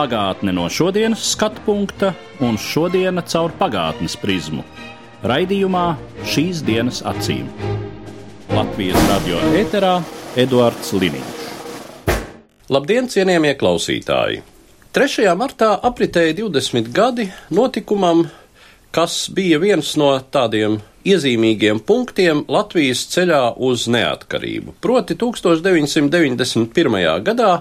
Pagātne no šodienas skatu punkta un šodienas caur pagātnes prizmu. Raidījumā šīs dienas acīm. Latvijas radio eterā Eduards Liniņš. Labdien, cienījamie klausītāji! 3. martā apritēja 20 gadi notikumam, kas bija viens no tādiem iezīmīgiem punktiem Latvijas ceļā uz neatkarību. Proti 1991. gadā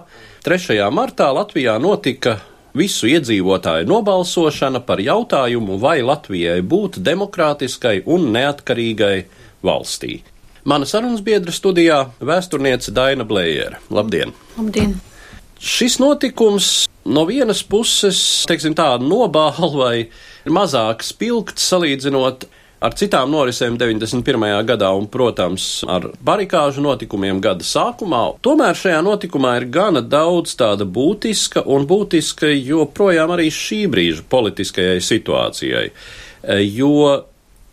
3. martā Latvijā notika visu iedzīvotāju nobalsošana par jautājumu, vai Latvijai būt demokrātiskai un neatkarīgai valstī. Mana sarunas biedra studijā - vēsturniece Daina Blējere. Labdien! Labdien! Šis notikums no vienas puses, teiksim tā, nobāla vai mazāk spilgts salīdzinot ar citām norisēm 91. gadā un, protams, ar barikāžu notikumiem gada sākumā. Tomēr šajā notikumā ir gana daudz tāda būtiska un būtiska joprojām arī šī brīža politiskajai situācijai. Jo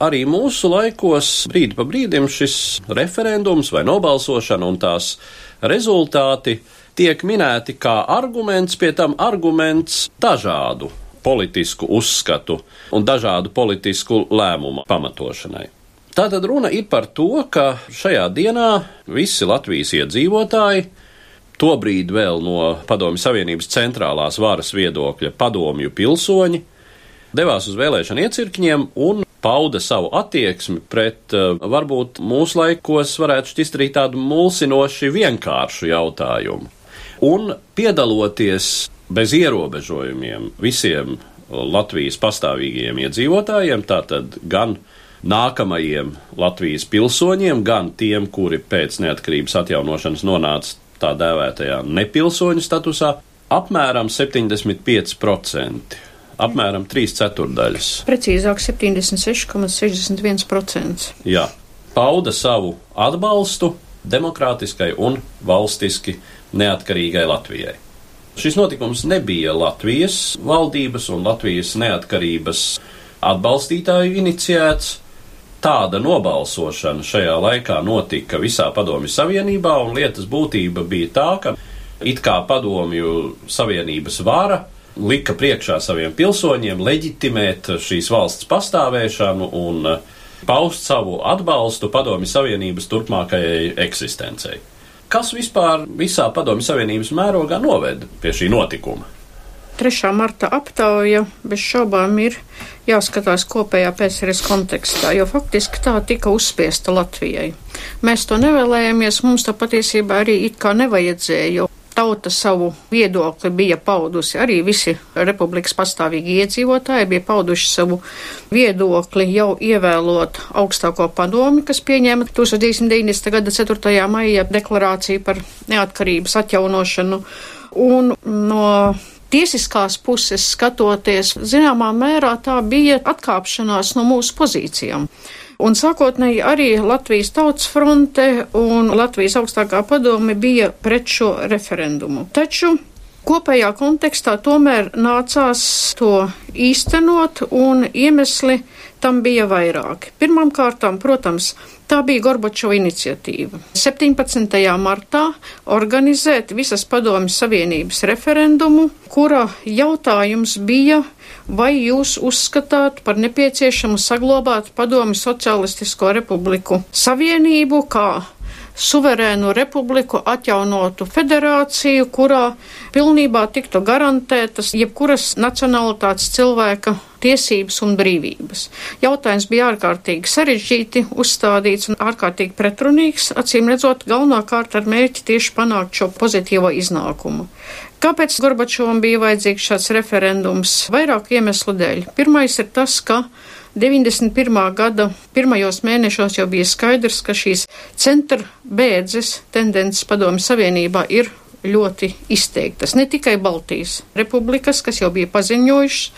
arī mūsu laikos brīdi pa brīdim šis referendums vai nobalsošana un tās rezultāti tiek minēti kā arguments, pie tam arguments dažādu politisku uzskatu un dažādu politisku lēmumu pamatošanai. Tātad runa ir par to, ka šajā dienā visi Latvijas iedzīvotāji, tobrīd vēl no Padomju Savienības centrālās varas viedokļa padomju pilsoņi, devās uz vēlēšanu iecirkņiem un pauda savu attieksmi pret varbūt mūsu laikos varētu šķist arī tādu mulsinoši vienkāršu jautājumu. Un piedaloties bez ierobežojumiem visiem Latvijas pastāvīgajiem iedzīvotājiem, tātad gan nākamajiem Latvijas pilsoņiem, gan tiem, kuri pēc neatkarības atjaunošanas nonāca tā dēvētajā nepilsoņu statusā, apmēram 75%. Apmēram 3 ceturdaļas. Precīzāk, 76,61%. Jā, pauda savu atbalstu demokrātiskai un valstiski neatkarīgai Latvijai. Šis notikums nebija Latvijas valdības un Latvijas neatkarības atbalstītāju iniciēts. Tāda nobalsošana šajā laikā notika visā Padomju Savienībā, un lietas būtība bija tā, ka it kā Padomju Savienības vara lika priekšā saviem pilsoņiem leģitimēt šīs valsts pastāvēšanu un paust savu atbalstu Padomju Savienības turpmākajai eksistencei. Kas vispār visā Padomju Savienības mērogā noveda pie šī notikuma? 3. marta aptauja bez šaubām ir jāskatās kopējā PSRS kontekstā, jo faktiski tā tika uzspiesta Latvijai. Mēs to nevēlējāmies, mums tā patiesībā arī it kā nevajadzēja, jo tauta savu viedokli bija paudusi, arī visi republikas pastāvīgi iedzīvotāji bija pauduši savu viedokli jau ievēlot augstāko padomi, kas pieņēma 1990. gada 4. maija deklarāciju par neatkarības atjaunošanu. Un no tiesiskās puses skatoties, zināmā mērā tā bija atkāpšanās no mūsu pozīcijām. Un sākotnēji arī Latvijas Tautas fronte un Latvijas augstākā padome bija pret šo referendumu. Taču kopējā kontekstā tomēr nācās to īstenot, un iemesli tam bija vairāki. Pirmkārt, protams, tā bija Gorbačova iniciatīva. 17. martā organizēt visas padomju savienības referendumu, kura jautājums bija vai jūs uzskatāt par nepieciešamu saglabāt Padomi Socialistisko republiku savienību kā suverēnu republiku, atjaunotu federāciju, kurā pilnībā tiktu garantētas jebkuras nacionalitātes cilvēka tiesības un brīvības. Jautājums bija ārkārtīgi sarežģīti uzstādīts un ārkārtīgi pretrunīgs, acīm redzot, galvenokārt ar mērķi tieši panākt šo pozitīvo iznākumu. Kāpēc Gorbačovam bija vajadzīgs šāds referendums? Vairāku iemeslu dēļ. Pirmais ir tas, ka 91. gada pirmajos mēnešos jau bija skaidrs, ka šīs centra bēdzes tendences padomju savienībā ir ļoti izteiktas. Ne tikai Baltijas republikas, kas jau bija paziņojušas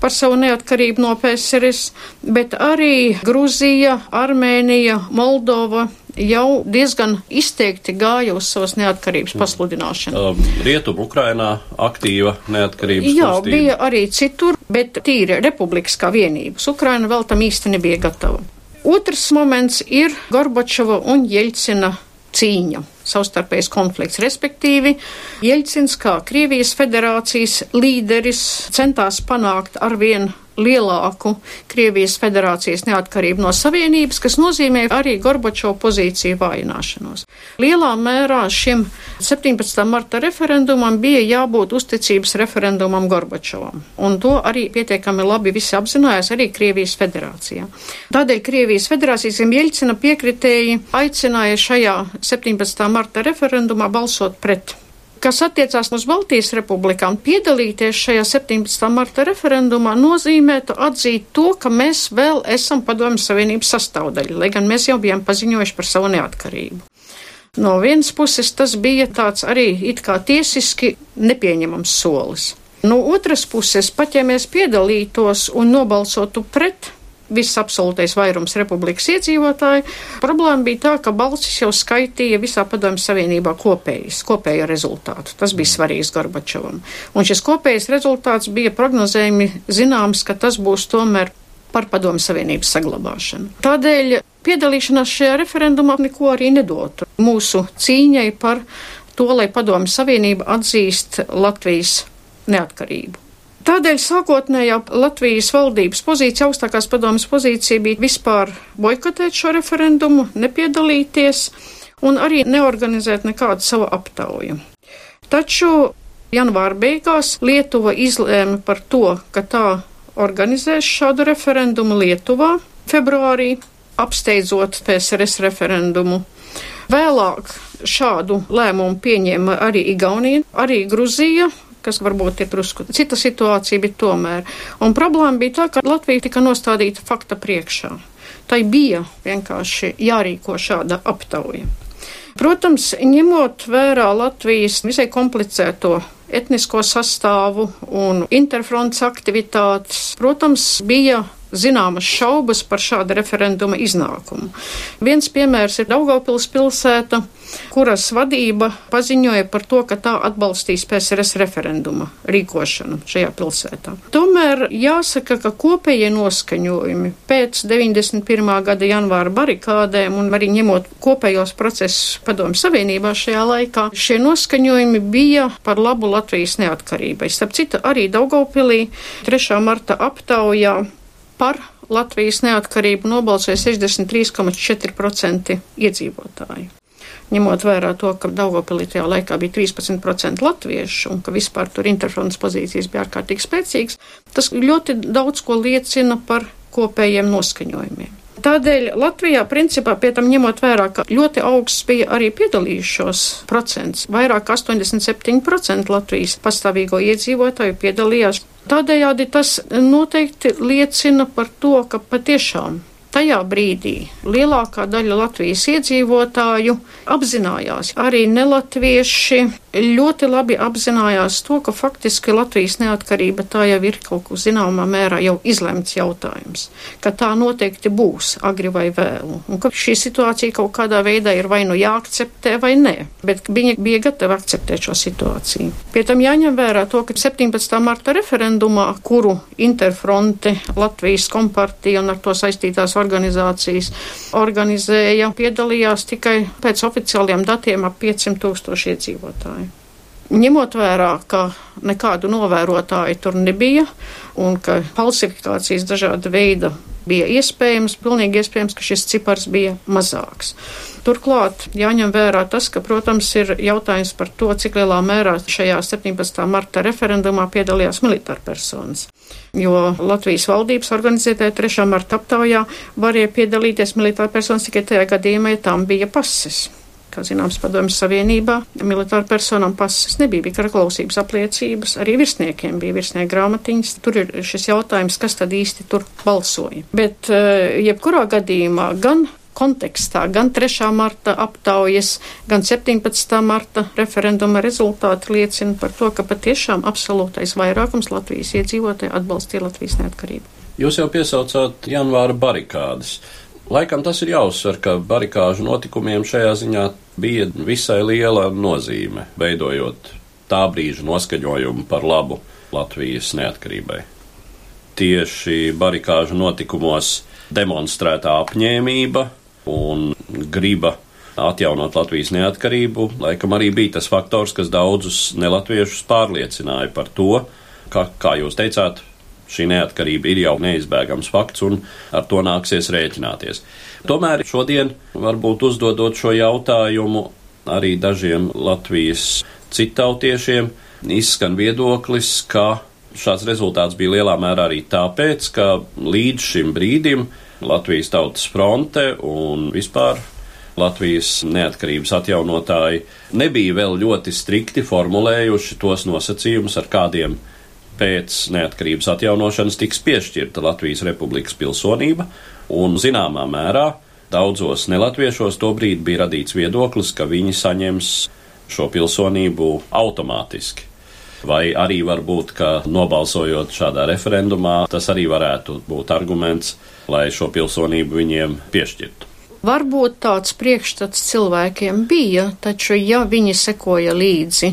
par savu neatkarību no PSRS, bet arī Gruzija, Armēnija, Moldova jau diezgan izteikti gāja uz savas neatkarības pasludināšanu. Um, Rietumu Ukrainā aktīva neatkarības Jā, kustība. bija arī citur, bet tīri republikas kā vienības. Ukraina vēl tam īsti nebija gatava. Otrs moments ir Gorbačova un Jeļcina cīņa, savstarpējs konflikts. Respektīvi, Jeļcins kā Krievijas federācijas līderis centās panākt arvien lielāku Krievijas federācijas neatkarību no Savienības, kas nozīmē arī Gorbačovu pozīciju vājināšanos. Lielā mērā šim 17. marta referendumam bija jābūt uzticības referendumam Gorbačovam, un to arī pietiekami labi visi apzinājās arī Krievijas federācijā. Tādēļ Krievijas federācijas Jeļcina piekritēji aicināja šajā 17. marta referendumā balsot pret kas attiecās uz Baltijas republikām, piedalīties šajā 17. marta referendumā nozīmētu atzīt to, ka mēs vēl esam Padomju Savienības sastāvdaļa, lai gan mēs jau bijām paziņojuši par savu neatkarību. No vienas puses tas bija tāds arī it kā tiesiski nepieņemams solis. No otras puses, pat ja mēs piedalītos un nobalsotu pret viss absolūtais vairums republikas iedzīvotāju. Problēma bija tā, ka balsis jau skaitīja visā padomju savienībā kopējas, kopējo rezultātu. Tas bija svarīgs Gorbačovam. Un šis kopējais rezultāts bija prognozējumi zināms, ka tas būs tomēr par padomju savienības saglabāšanu. Tādēļ piedalīšanās šajā referendumā neko arī nedotu mūsu cīņai par to, lai padomju savienība atzīst Latvijas neatkarību. Tādēļ sākotnējā Latvijas valdības pozīcija, augstākās padomas pozīcija bija vispār boikotēt šo referendumu, nepiedalīties un arī neorganizēt nekādu savu aptauju. Taču janvāra beigās Lietuva izlēma par to, ka tā organizēs šādu referendumu Lietuvā februārī, apsteidzot PSRS referendumu. Vēlāk šādu lēmumu pieņēma arī Igaunija, arī Gruzija, kas varbūt ir drusku cita situācija, bet tomēr. Un problēma bija tā, ka Latvija tika nostādīta fakta priekšā. Tai bija vienkārši jārīko šāda aptauja. Protams, ņemot vērā Latvijas visai komplicēto etnisko sastāvu un interfronts aktivitātes, protams, bija zināmas šaubas par šāda referenduma iznākumu. Viens piemērs ir Daugavpils pilsēta, kuras vadība paziņoja par to, ka tā atbalstīs PSRS referenduma rīkošanu šajā pilsētā. Tomēr jāsaka, ka kopējie noskaņojumi pēc 91. gada janvāra barikādēm un arī ņemot kopējos procesus padomu savienībā šajā laikā, šie noskaņojumi bija par labu Latvijas neatkarībai. Starp citu, arī Daugavpilī 3. marta aptaujā par Latvijas neatkarību nobalsoja 63,4% iedzīvotāji. Ņemot vērā to, ka Daugopilī tajā laikā bija 13% latviešu un ka vispār tur interfronts pozīcijas bija ārkārtīgi spēcīgas, tas ļoti daudz ko liecina par kopējiem noskaņojumiem. Tādēļ Latvijā, principā, pie tam ņemot vērā, ka ļoti augsts bija arī piedalījušos procents, vairāk 87% Latvijas pastāvīgo iedzīvotāju piedalījās. Tādējādi tas noteikti liecina par to, ka patiešām tajā brīdī lielākā daļa Latvijas iedzīvotāju apzinājās, arī nelatvieši ļoti labi apzinājās to, ka faktiski Latvijas neatkarība tā jau ir kaut kur zināmā mērā jau izlemts jautājums, ka tā noteikti būs agri vai vēlu, un ka šī situācija kaut kādā veidā ir vai nu jāakceptē vai nē, bet viņi bija gatavi akceptēt šo situāciju. Pie tam jāņem vērā to, ka 17. marta referendumā, kuru Interfronte, Latvijas kompartija un ar to saistītās organizācijas organizēja, piedalījās tikai pēc oficiāliem datiem ap 500 tūkstoši iedzīvotāji. Ņemot vērā, ka nekādu novērotāju tur nebija un ka falsifikācijas dažāda veida bija iespējams, pilnīgi iespējams, ka šis cipars bija mazāks. Turklāt jāņem vērā tas, ka, protams, ir jautājums par to, cik lielā mērā šajā 17. marta referendumā piedalījās militāra personas. Jo Latvijas valdības organizētajā 3. marta aptaujā varēja piedalīties militāra personas tikai tajā gadījumā, ja tām bija pases kā zināms, padomjas Savienībā militāra personām pases nebija, bija karaklausības apliecības, arī virsniekiem bija virsnieku grāmatiņas. Tur ir šis jautājums, kas tad īsti tur balsoja. Bet eh, jebkurā gadījumā gan kontekstā gan 3. marta aptaujas, gan 17. marta referenduma rezultāti liecina par to, ka patiešām absolūtais vairākums Latvijas iedzīvotāji atbalstīja Latvijas neatkarību. Jūs jau piesaucāt janvāra barikādas. Laikam tas ir jāuzsver, ka barikāžu notikumiem šajā ziņā bija visai liela nozīme, veidojot tā brīža noskaņojumu par labu Latvijas neatkarībai. Tieši barikāžu notikumos demonstrētā apņēmība un griba atjaunot Latvijas neatkarību, laikam arī bija tas faktors, kas daudzus nelatviešus pārliecināja par to, ka, kā jūs teicāt, šī neatkarība ir jau neizbēgams fakts un ar to nāksies rēķināties. Tomēr šodien, varbūt uzdodot šo jautājumu arī dažiem Latvijas citautiešiem, izskan viedoklis, ka šāds rezultāts bija lielā mērā arī tāpēc, ka līdz šim brīdim Latvijas Tautas fronte un vispār Latvijas neatkarības atjaunotāji nebija vēl ļoti strikti formulējuši tos nosacījumus, ar kādiem pēc neatkarības atjaunošanas tiks piešķirta Latvijas Republikas pilsonība, un zināmā mērā daudzos nelatviešos tobrīd bija radīts viedoklis, ka viņi saņems šo pilsonību automātiski. Vai arī var būt, ka nobalsojot šādā referendumā, tas arī varētu būt arguments, lai šo pilsonību viņiem piešķirtu. Varbūt tāds priekšstats cilvēkiem bija, taču ja viņi sekoja līdzi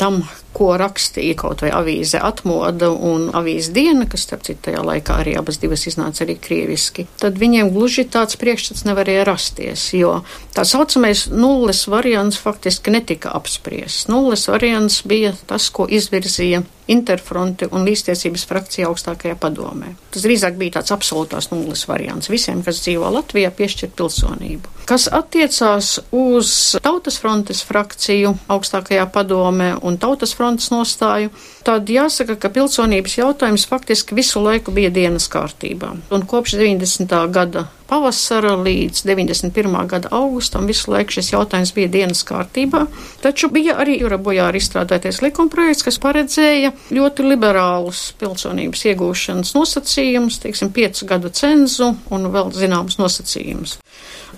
tam, ko rakstīja kaut vai avīze atmoda un avīze diena, kas, starp citu, tajā laikā arī abas divas iznāca arī krieviski, tad viņiem gluži tāds priekšstats nevarēja rasties, jo tā saucamais nulles variants faktiski netika apspriests. Nulles variants bija tas, ko izvirzīja Interfronte un līdztiesības frakcija augstākajā padomē. Tas drīzāk bija tāds absolūtās nulles variants visiem, kas dzīvo Latvijā, piešķirt pilsonību. Kas attiecās uz Tautas frontes frakciju augstākajā padomē un Tautas frontes nostāju, tad jāsaka, ka pilsonības jautājums faktiski visu laiku bija dienas kārtībā. Un kopš 90. gada pavasara līdz 91. gada augustam visu laiku šis jautājums bija dienas kārtībā. Taču bija arī Jūra Bojāra izstrādāties likumprojekts, kas paredzēja ļoti liberālus pilsonības iegūšanas nosacījumus, teiksim, piecu gadu cenzu un vēl zināmus nosacījumus.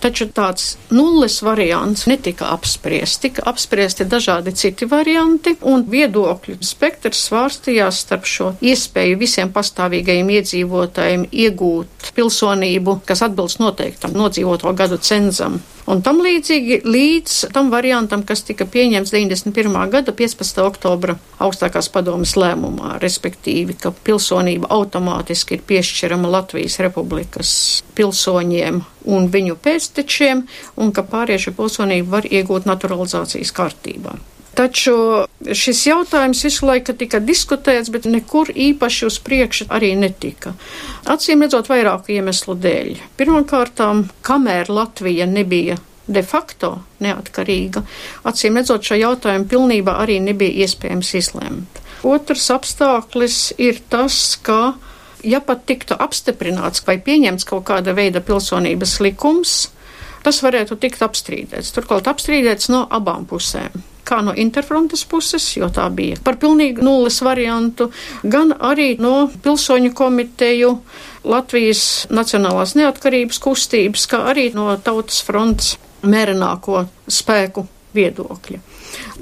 Taču tāds nulles variants netika apspriests. Tika apspriesti dažādi citi varianti, un viedokļu spektrs svārstījās starp šo iespēju visiem pastāvīgajiem iedzīvotājiem iegūt pilsonību, kas atbilst noteiktam nodzīvoto gadu cenzam. Un tam līdzīgi līdz tam variantam, kas tika pieņemts 91. gada 15. oktobra augstākās padomas lēmumā, respektīvi, ka pilsonība automātiski ir piešķirama Latvijas republikas pilsoņiem un viņu pēctečiem, un ka pāriešu pilsonību var iegūt naturalizācijas kārtībā. Taču šis jautājums visu laiku tika diskutēts, bet nekur īpaši uz priekšu arī netika. Acīm redzot, vairāku iemeslu dēļ. Pirmkārt, kamēr Latvija nebija de facto neatkarīga, acīm redzot, šo jautājumu pilnībā arī nebija iespējams izlemt. Otrs apstākļis ir tas, ka, ja pat tiktu apstiprināts vai pieņemts kaut kāda veida pilsonības likums, tas varētu tikt apstrīdēts. Turklāt apstrīdēts no abām pusēm kā no interfrontes puses, jo tā bija par pilnīgi nulles variantu, gan arī no pilsoņu komiteju, Latvijas Nacionālās neatkarības kustības, kā arī no Tautas frontes mērenāko spēku viedokļa.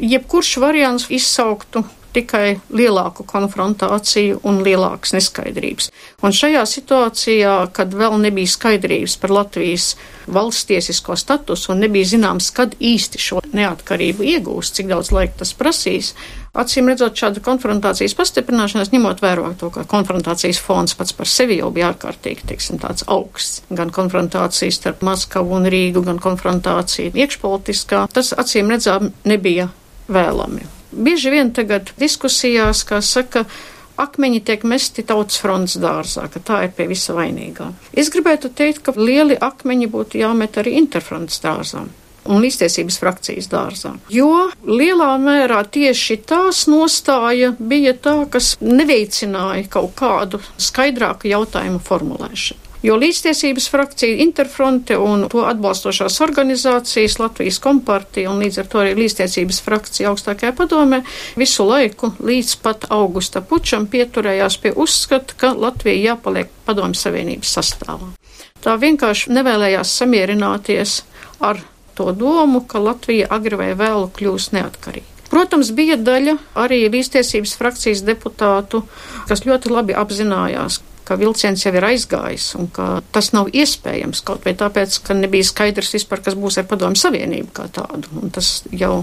Jebkurš variants izsauktu tikai lielāku konfrontāciju un lielākas neskaidrības. Un šajā situācijā, kad vēl nebija skaidrības par Latvijas valsts tiesisko statusu un nebija zināms, kad īsti šo neatkarību iegūs, cik daudz laika tas prasīs, Acīm redzot, šāda konfrontācijas pastiprināšanās, ņemot vērā to, ka konfrontācijas fons pats par sevi jau bija ārkārtīgi, teiksim, tāds augsts. Gan konfrontācijas starp Maskavu un Rīgu, gan konfrontācija iekšpolitiskā, tas acīm redzām nebija vēlami. Bieži vien tagad diskusijās, kā saka, akmeņi tiek mesti tautas fronts dārzā, ka tā ir pie visa vainīgā. Es gribētu teikt, ka lieli akmeņi būtu jāmet arī interfronts dārzā un līdztiesības frakcijas dārzā. Jo lielā mērā tieši tās nostāja bija tā, kas neveicināja kaut kādu skaidrāku jautājumu formulēšanu. Jo līdztiesības frakcija, Interfronte un to atbalstošās organizācijas, Latvijas kompartija un līdz ar to arī līdztiesības frakcija augstākajā padomē visu laiku līdz pat augusta pučam pieturējās pie uzskata, ka Latvija jāpaliek padomju savienības sastāvā. Tā vienkārši nevēlējās samierināties ar to domu, ka Latvija agri vai vēlu kļūs neatkarīga. Protams, bija daļa arī līdztiesības frakcijas deputātu, kas ļoti labi apzinājās, ka vilciens jau ir aizgājis un ka tas nav iespējams kaut vai tāpēc, ka nebija skaidrs vispār, kas būs ar padomu savienību kā tādu. Un tas jau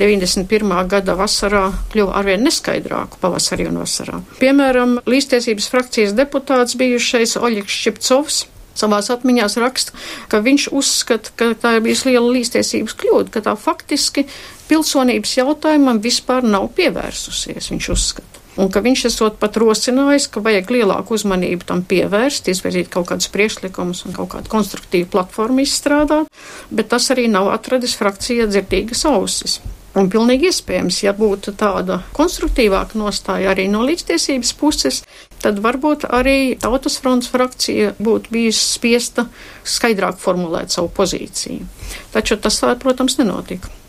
91. gada vasarā kļuva arvien neskaidrāku pavasarī un vasarā. Piemēram, līdztiesības frakcijas deputāts bijušais Oļegs Šipcovs savās atmiņās raksta, ka viņš uzskata, ka tā ir bijusi liela līdztiesības kļūda, ka tā faktiski pilsonības jautājumam vispār nav pievērsusies, viņš uzskata. Un ka viņš esot pat rosinājis, ka vajag lielāku uzmanību tam pievērst, izvirzīt kaut kādus priekšlikumus un kaut kādu konstruktīvu platformu izstrādāt, bet tas arī nav atradis frakcija dzirdīgas ausis. Un pilnīgi iespējams, ja būtu tāda konstruktīvāka nostāja arī no līdztiesības puses, tad varbūt arī Tautas fronts frakcija būtu bijusi spiesta skaidrāk formulēt savu pozīciju. Taču tas, protams, nenotika.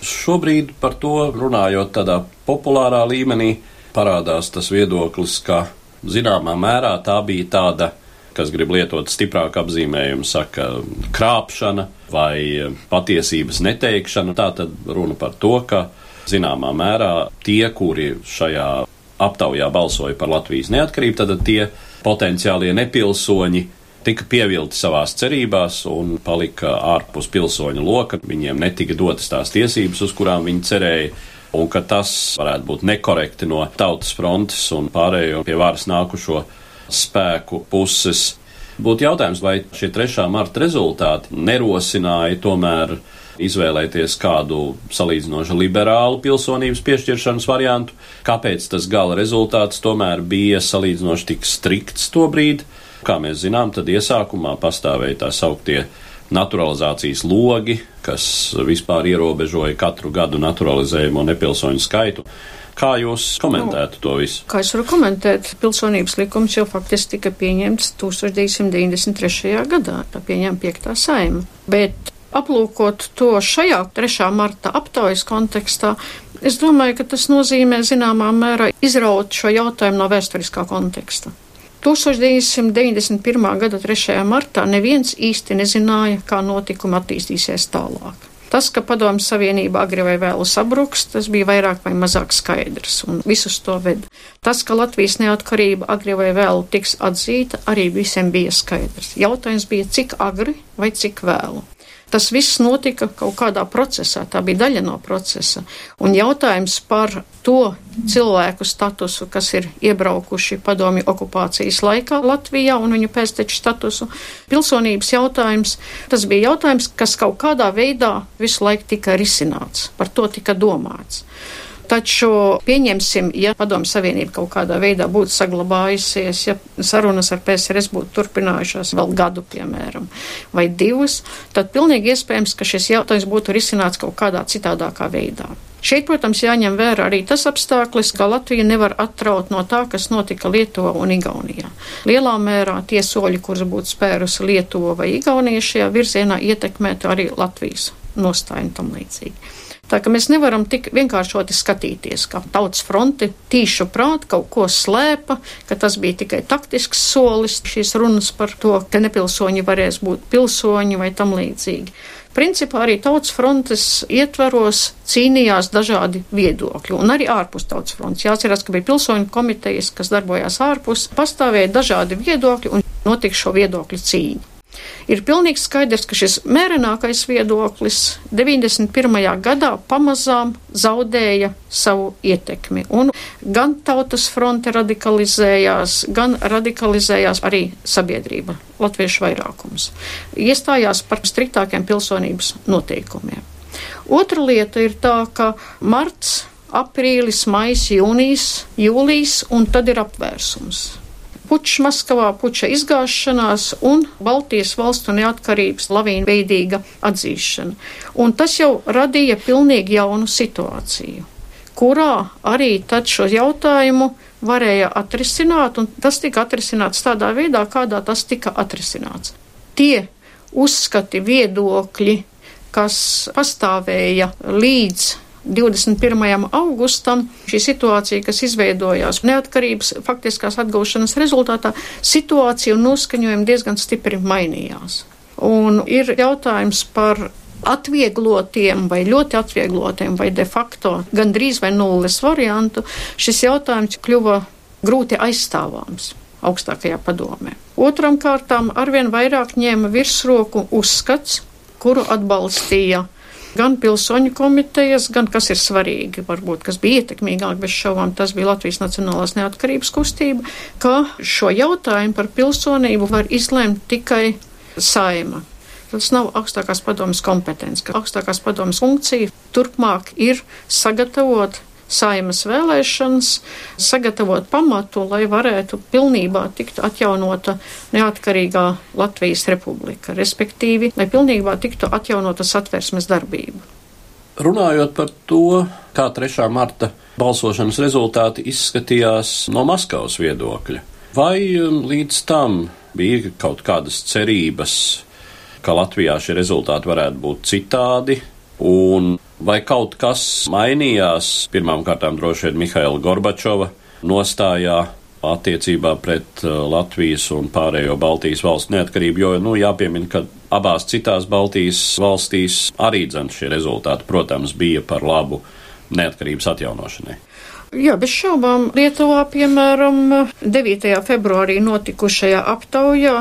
Šobrīd par to runājot tādā populārā līmenī, parādās tas viedoklis, ka zināmā mērā tā bija tāda kas grib lietot stiprāku apzīmējumu, saka krāpšana vai patiesības neteikšana. Tā tad runa par to, ka zināmā mērā tie, kuri šajā aptaujā balsoja par Latvijas neatkarību, tad tie potenciālie nepilsoņi tika pievilti savās cerībās un palika ārpus pilsoņu loka. Viņiem netika dotas tās tiesības, uz kurām viņi cerēja. Un ka tas varētu būt nekorekti no tautas frontes un pārējo pie varas nākušo spēku puses. Būtu jautājums, vai šie 3. marta rezultāti nerosināja tomēr izvēlēties kādu salīdzinoši liberālu pilsonības piešķiršanas variantu, kāpēc tas gala rezultāts tomēr bija salīdzinoši tik strikts to brīdi. Kā mēs zinām, tad iesākumā pastāvēja tā sauktie naturalizācijas logi, kas vispār ierobežoja katru gadu naturalizējumu nepilsoņu skaitu. Kā jūs komentētu nu, to visu? Kā es varu komentēt? Pilsonības likums jau faktiski tika pieņemts 1993. gadā, tā pieņēma 5. saima. Bet aplūkot to šajā 3. marta aptaujas kontekstā, es domāju, ka tas nozīmē zināmā mērā izraut šo jautājumu no vēsturiskā konteksta. 1991. gada 3. martā neviens īsti nezināja, kā notikumi attīstīsies tālāk. Tas, ka Padomju Savienība agri vai vēlu sabruks, tas bija vairāk vai mazāk skaidrs, un visus to ved. Tas, ka Latvijas neatkarība agri vai vēlu tiks atzīta, arī visiem bija skaidrs. Jautājums bija, cik agri vai cik vēlu. Tas viss notika kaut kādā procesā, tā bija daļa no procesa. Un jautājums par to cilvēku statusu, kas ir iebraukuši padomju okupācijas laikā Latvijā un viņu pēcteču statusu, pilsonības jautājums, tas bija jautājums, kas kaut kādā veidā visu laiku tika risināts, par to tika domāts. Taču pieņemsim, ja Padomu Savienība kaut kādā veidā būtu saglabājusies, ja sarunas ar PSRS būtu turpinājušās vēl gadu, piemēram, vai divus, tad pilnīgi iespējams, ka šis jautājums būtu risināts kaut kādā citādākā veidā. Šeit, protams, jāņem vērā arī tas apstākļus, ka Latvija nevar atraut no tā, kas notika Lietuvā un Igaunijā. Lielā mērā tie soļi, kurus būtu spērusi Lietuva vai Igaunija šajā virzienā, ietekmētu arī Latvijas nostāju un tam līdzīgi. Tā ka mēs nevaram tik vienkāršoti skatīties, ka tautas fronte tīšu prāt kaut ko slēpa, ka tas bija tikai taktisks solis, šīs runas par to, ka nepilsoņi varēs būt pilsoņi vai tam līdzīgi. Principā arī tautas frontes ietvaros cīnījās dažādi viedokļi, un arī ārpus tautas frontes. Jāatcerās, ka bija pilsoņu komitejas, kas darbojās ārpus, pastāvēja dažādi viedokļi un notika šo viedokļu cīņa. Ir pilnīgi skaidrs, ka šis mērenākais viedoklis 91. gadā pamazām zaudēja savu ietekmi. Un gan tautas fronte radikalizējās, gan radikalizējās arī sabiedrība, latviešu vairākums. Iestājās par striktākiem pilsonības noteikumiem. Otra lieta ir tā, ka marts, aprīlis, maijs, jūnijas, jūlijas un tad ir apvērsums pučs Maskavā, puča izgāšanās un Baltijas valstu neatkarības lavīnveidīga atzīšana. Un tas jau radīja pilnīgi jaunu situāciju, kurā arī tad šo jautājumu varēja atrisināt, un tas tika atrisināts tādā veidā, kādā tas tika atrisināts. Tie uzskati, viedokļi, kas pastāvēja līdz 21. augustam šī situācija, kas izveidojās neatkarības faktiskās atgūšanas rezultātā, situācija un noskaņojumi diezgan stipri mainījās. Un ir jautājums par atvieglotiem vai ļoti atvieglotiem vai de facto gandrīz vai nulles variantu, šis jautājums kļuva grūti aizstāvāms augstākajā padomē. Otram kārtām arvien vairāk ņēma virsroku uzskats, kuru atbalstīja gan pilsoņu komitejas, gan kas ir svarīgi, varbūt kas bija ietekmīgāk bez šaubām, tas bija Latvijas Nacionālās neatkarības kustība, ka šo jautājumu par pilsonību var izlemt tikai saima. Tas nav augstākās padomas kompetence, ka augstākās padomas funkcija turpmāk ir sagatavot saimas vēlēšanas, sagatavot pamatu, lai varētu pilnībā tikt atjaunota neatkarīgā Latvijas republika, respektīvi, lai pilnībā tiktu atjaunota satversmes darbība. Runājot par to, kā 3. marta balsošanas rezultāti izskatījās no Maskavas viedokļa, vai um, līdz tam bija kaut kādas cerības ka Latvijā šie rezultāti varētu būt citādi, un vai kaut kas mainījās pirmām kārtām droši vien Mihaila Gorbačova nostājā attiecībā pret uh, Latvijas un pārējo Baltijas valstu neatkarību, jo, nu, jāpiemina, ka abās citās Baltijas valstīs arī dzen šie rezultāti, protams, bija par labu neatkarības atjaunošanai. Jā, bez šaubām Lietuvā, piemēram, 9. februārī notikušajā aptaujā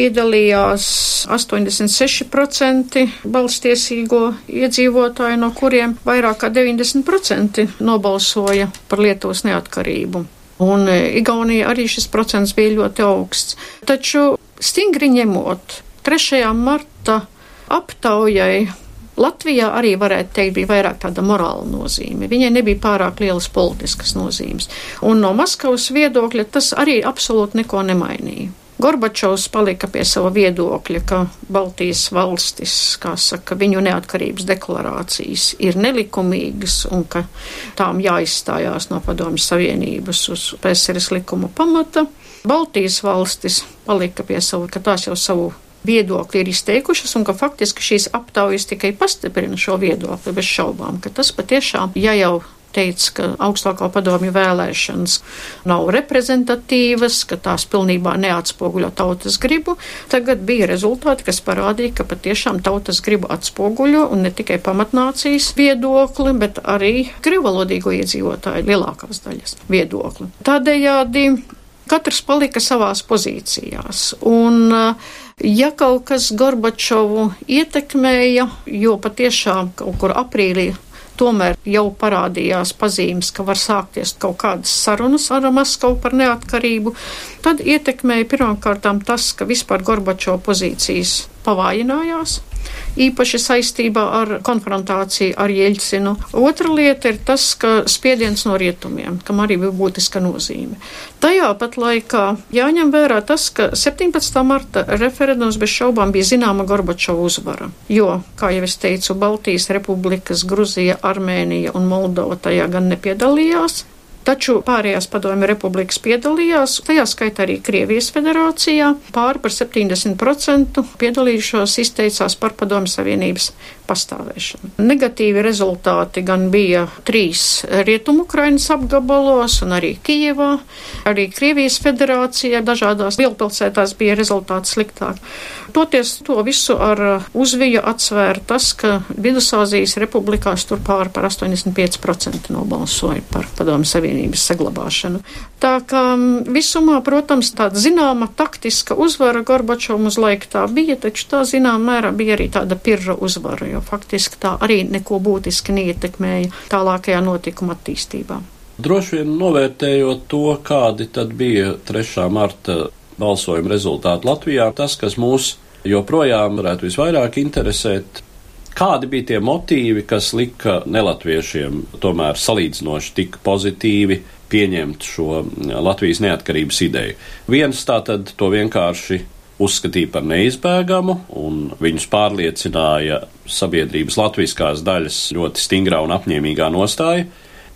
piedalījās 86% balstiesīgo iedzīvotāju, no kuriem vairāk kā 90% nobalsoja par Lietuvas neatkarību. Un e, Igaunija arī šis procents bija ļoti augsts. Taču stingri ņemot, 3. marta aptaujai Latvijā arī varētu teikt, bija vairāk tāda morāla nozīme. Viņai nebija pārāk lielas politiskas nozīmes. Un no Maskavas viedokļa tas arī absolūti neko nemainīja. Gorbačovs palika pie sava viedokļa, ka Baltijas valstis, kā saka, viņu neatkarības deklarācijas ir nelikumīgas un ka tām jāizstājās no Padomjas Savienības uz PSRS likuma pamata. Baltijas valstis palika pie sava, ka tās jau savu viedokļi ir izteikušas, un ka faktiski šīs aptaujas tikai pastiprina šo viedokli bez šaubām, ka tas patiešām, ja jau teica, ka augstākā padomju vēlēšanas nav reprezentatīvas, ka tās pilnībā neatspoguļo tautas gribu. Tagad bija rezultāti, kas parādīja, ka patiešām tautas gribu atspoguļo un ne tikai pamatnācijas viedokli, bet arī krivalodīgo iedzīvotāju lielākās daļas viedokli. Tādējādi katrs palika savās pozīcijās. Un, Ja kaut kas Gorbačovu ietekmēja, jo patiešām kaut kur aprīlī tomēr jau parādījās pazīmes, ka var sākties kaut kādas sarunas ar Maskavu par neatkarību, tad ietekmēja pirmkārtām tas, ka vispār Gorbačo pozīcijas pavājinājās īpaši saistībā ar konfrontāciju ar Jeļcinu. Otra lieta ir tas, ka spiediens no rietumiem, kam arī bija būtiska nozīme. Tajā pat laikā jāņem vērā tas, ka 17. marta referendums bez šaubām bija zināma Gorbačova uzvara, jo, kā jau es teicu, Baltijas republikas, Gruzija, Armēnija un Moldova tajā gan nepiedalījās, Taču pārējās padomju republikas piedalījās, tajā skaitā arī Krievijas federācijā. Pāri par 70% piedalījušos izteicās par padomju savienības pastāvēšanu. Negatīvi rezultāti gan bija trīs Rietumu-Ukrainas apgabalos un arī Kijevā, arī Krievijas federācijā dažādās lielpilsētās bija rezultāti sliktāk. Toties to visu ar uzviju atsvēra tas, ka Vidusāzijas republikās tur pāri par 85% nobalsoja par padomju savienības saglabāšanu. Tā kā visumā, protams, tāda zināma taktiska uzvara Gorbačovam uz laiku tā bija, taču tā zināmā mērā bija arī tāda pirra uzvara, jo faktiski tā arī neko būtiski neietekmēja tālākajā notikuma attīstībā. Droši vien novērtējot to, kādi tad bija 3. marta balsojuma rezultāti Latvijā, tas, kas mūs joprojām varētu visvairāk interesēt, kādi bija tie motīvi, kas lika nelatviešiem tomēr salīdzinoši tik pozitīvi pieņemt šo Latvijas neatkarības ideju. Viens tā tad to vienkārši uzskatīja par neizbēgamu, un viņus pārliecināja sabiedrības latviskās daļas ļoti stingrā un apņēmīgā nostāja.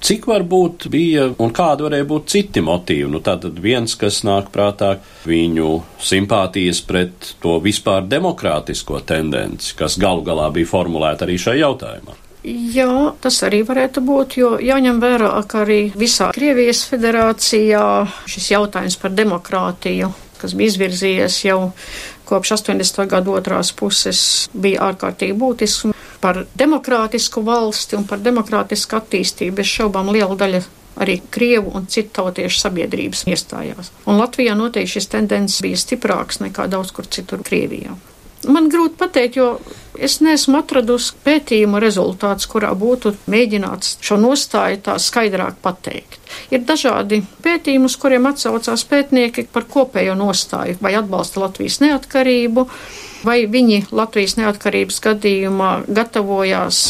Cik varbūt bija un kādi varēja būt citi motīvi? Nu, tātad viens, kas nāk prātā, viņu simpātijas pret to vispār demokrātisko tendenci, kas galu galā bija formulēta arī šajā jautājumā. Jā, tas arī varētu būt, jo jāņem vērā, ka arī visā Krievijas federācijā šis jautājums par demokrātiju, kas bija izvirzījies jau kopš 80. gadu otrās puses, bija ārkārtīgi būtisks par demokrātisku valsti un par demokrātisku attīstību. Bez šaubām liela daļa arī krievu un citu tautiešu sabiedrības iestājās. Un Latvijā noteikti šis tendences bija stiprāks nekā daudz kur citur Krievijā. Man grūti pateikt, jo es neesmu atradusi pētījumu rezultātus, kurā būtu mēģināts šo nostāju tā skaidrāk pateikt. Ir dažādi pētījumi, uz kuriem atsaucās pētnieki par kopējo nostāju, vai atbalsta Latvijas neatkarību, vai viņi Latvijas neatkarības gadījumā gatavojās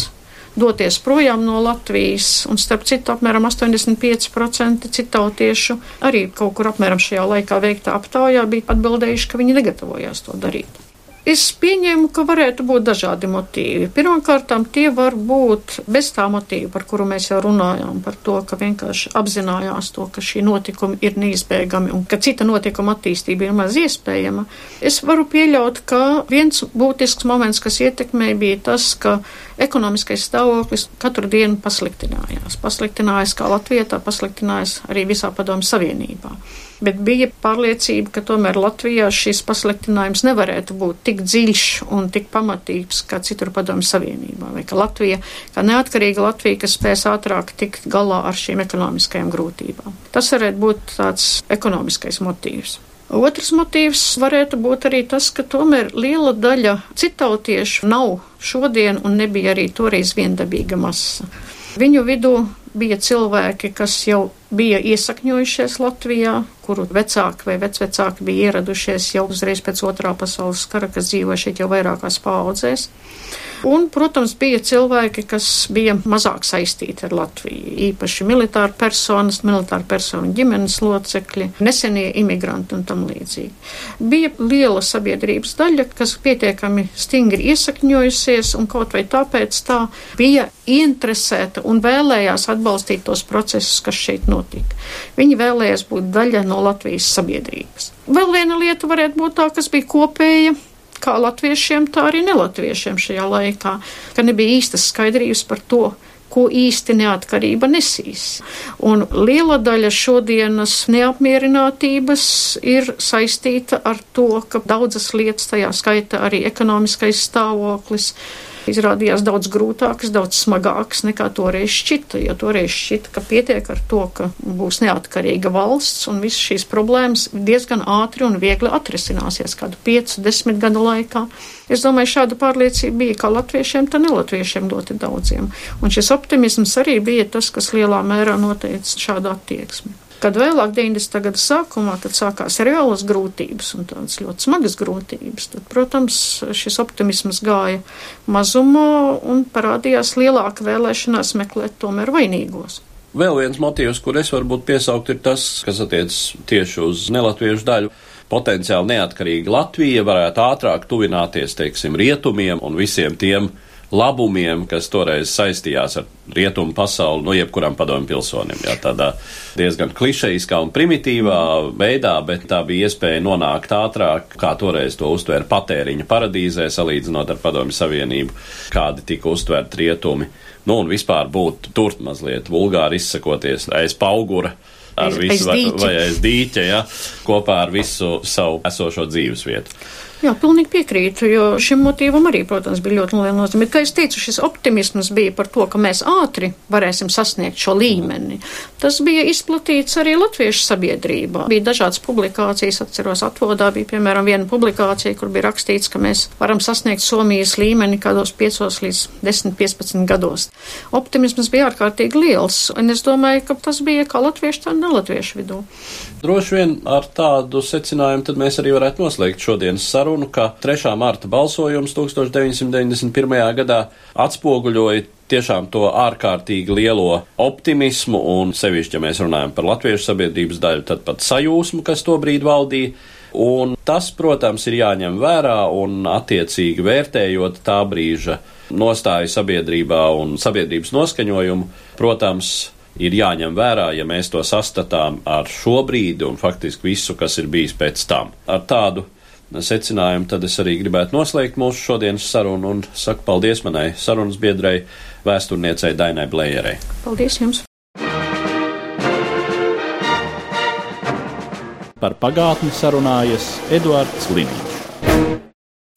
doties projām no Latvijas, un starp citu apmēram 85% citautiešu arī kaut kur apmēram šajā laikā veiktā aptaujā bija atbildējuši, ka viņi negatavojās to darīt. Es pieņēmu, ka varētu būt dažādi motīvi. Pirmkārt, tie var būt bez tā motīva, par kuru mēs jau runājām, par to, ka vienkārši apzinājās to, ka šī notikuma ir neizbēgami un ka cita notikuma attīstība ir maz iespējama. Es varu pieļaut, ka viens būtisks moments, kas ietekmēja, bija tas, ka ekonomiskais stāvoklis katru dienu pasliktinājās. Pasliktinājās kā Latvijā, tā pasliktinājās arī visā padomu savienībā bet bija pārliecība, ka tomēr Latvijā šis pasliktinājums nevarētu būt tik dziļš un tik pamatīgs kā citur padomju savienībā, vai ka Latvija, kā neatkarīga Latvija, kas spēs ātrāk tikt galā ar šīm ekonomiskajām grūtībām. Tas varētu būt tāds ekonomiskais motīvs. Otrs motīvs varētu būt arī tas, ka tomēr liela daļa citautiešu nav šodien un nebija arī toreiz viendabīga masa. Viņu vidū bija cilvēki, kas jau bija iesakņojušies Latvijā, kuru vecāki vai vecvecāki bija ieradušies jau uzreiz pēc otrā pasaules kara, kas dzīvo šeit jau vairākās paudzēs. Un, protams, bija cilvēki, kas bija mazāk saistīti ar Latviju, īpaši militāri personas, militāri personu ģimenes locekļi, nesenie imigranti un tam līdzīgi. Bija liela sabiedrības daļa, kas pietiekami stingri iesakņojusies un kaut vai tāpēc tā bija ieinteresēta un vēlējās atbalstīt tos procesus, kas šeit notika. Viņi vēlējās būt daļa no Latvijas sabiedrības. Vēl viena lieta varētu būt tā, kas bija kopēja kā latviešiem, tā arī nelatviešiem šajā laikā, ka nebija īstas skaidrības par to, ko īsti neatkarība nesīs. Un liela daļa šodienas neapmierinātības ir saistīta ar to, ka daudzas lietas, tajā skaita arī ekonomiskais stāvoklis, izrādījās daudz grūtākas, daudz smagākas nekā toreiz šķita. Jo toreiz šķita, ka pietiek ar to, ka būs neatkarīga valsts un visas šīs problēmas diezgan ātri un viegli atrisināsies kādu 5-10 gadu laikā. Es domāju, šāda pārliecība bija kā latviešiem, tā nelatviešiem ļoti daudziem. Un šis optimisms arī bija tas, kas lielā mērā noteica šādu attieksmi. Kad vēlāk, 90. gada sākumā, kad sākās reālas grūtības un tādas ļoti smagas grūtības, tad, protams, šis optimisms gāja mazumā un parādījās lielāka vēlēšanās meklēt tomēr vainīgos. Vēl viens motīvs, kur es varbūt piesaukt, ir tas, kas attiecas tieši uz nelatviešu daļu potenciāli neatkarīga Latvija varētu ātrāk tuvināties, teiksim, rietumiem un visiem tiem labumiem, kas toreiz saistījās ar rietumu pasauli, no nu, jebkuram padomju pilsonim. Jā, tādā diezgan klišejiskā un primitīvā veidā, bet tā bija iespēja nonākt ātrāk, kā toreiz to uztvēra patēriņa paradīzē, salīdzinot ar padomju savienību, kādi tika uztverti rietumi. Nu, un vispār būt tur mazliet vulgāri izsakoties aiz paugura ar aiz, visu, aiz vai, vai aiz dīķa, ja, kopā ar visu savu esošo dzīves vietu. Jā, pilnīgi piekrītu, jo šim motīvam arī, protams, bija ļoti liela nozīme. Kā es teicu, šis optimisms bija par to, ka mēs ātri varēsim sasniegt šo līmeni. Tas bija izplatīts arī latviešu sabiedrībā. Bija dažādas publikācijas, atceros, atvodā bija, piemēram, viena publikācija, kur bija rakstīts, ka mēs varam sasniegt Somijas līmeni kādos 5 līdz 10, 15 gados. Optimisms bija ārkārtīgi liels, un es domāju, ka tas bija kā latviešu, tā nelatviešu vidū. Droši vien ar tādu secinājumu tad mēs arī varētu noslēgt šodienas sarunu sarunu, ka 3. marta balsojums 1991. gadā atspoguļoja tiešām to ārkārtīgi lielo optimismu, un sevišķi, ja mēs runājam par latviešu sabiedrības daļu, tad pat sajūsmu, kas to brīdi valdīja. Un tas, protams, ir jāņem vērā un attiecīgi vērtējot tā brīža nostāju sabiedrībā un sabiedrības noskaņojumu, protams, ir jāņem vērā, ja mēs to sastatām ar šo brīdi un faktiski visu, kas ir bijis pēc tam. Ar tādu secinājumu tad es arī gribētu noslēgt mūsu šodienas sarunu un saku paldies manai sarunas biedrai, vēsturniecei Dainai Blējerei. Paldies jums! Par pagātni sarunājas Eduards Liniņš.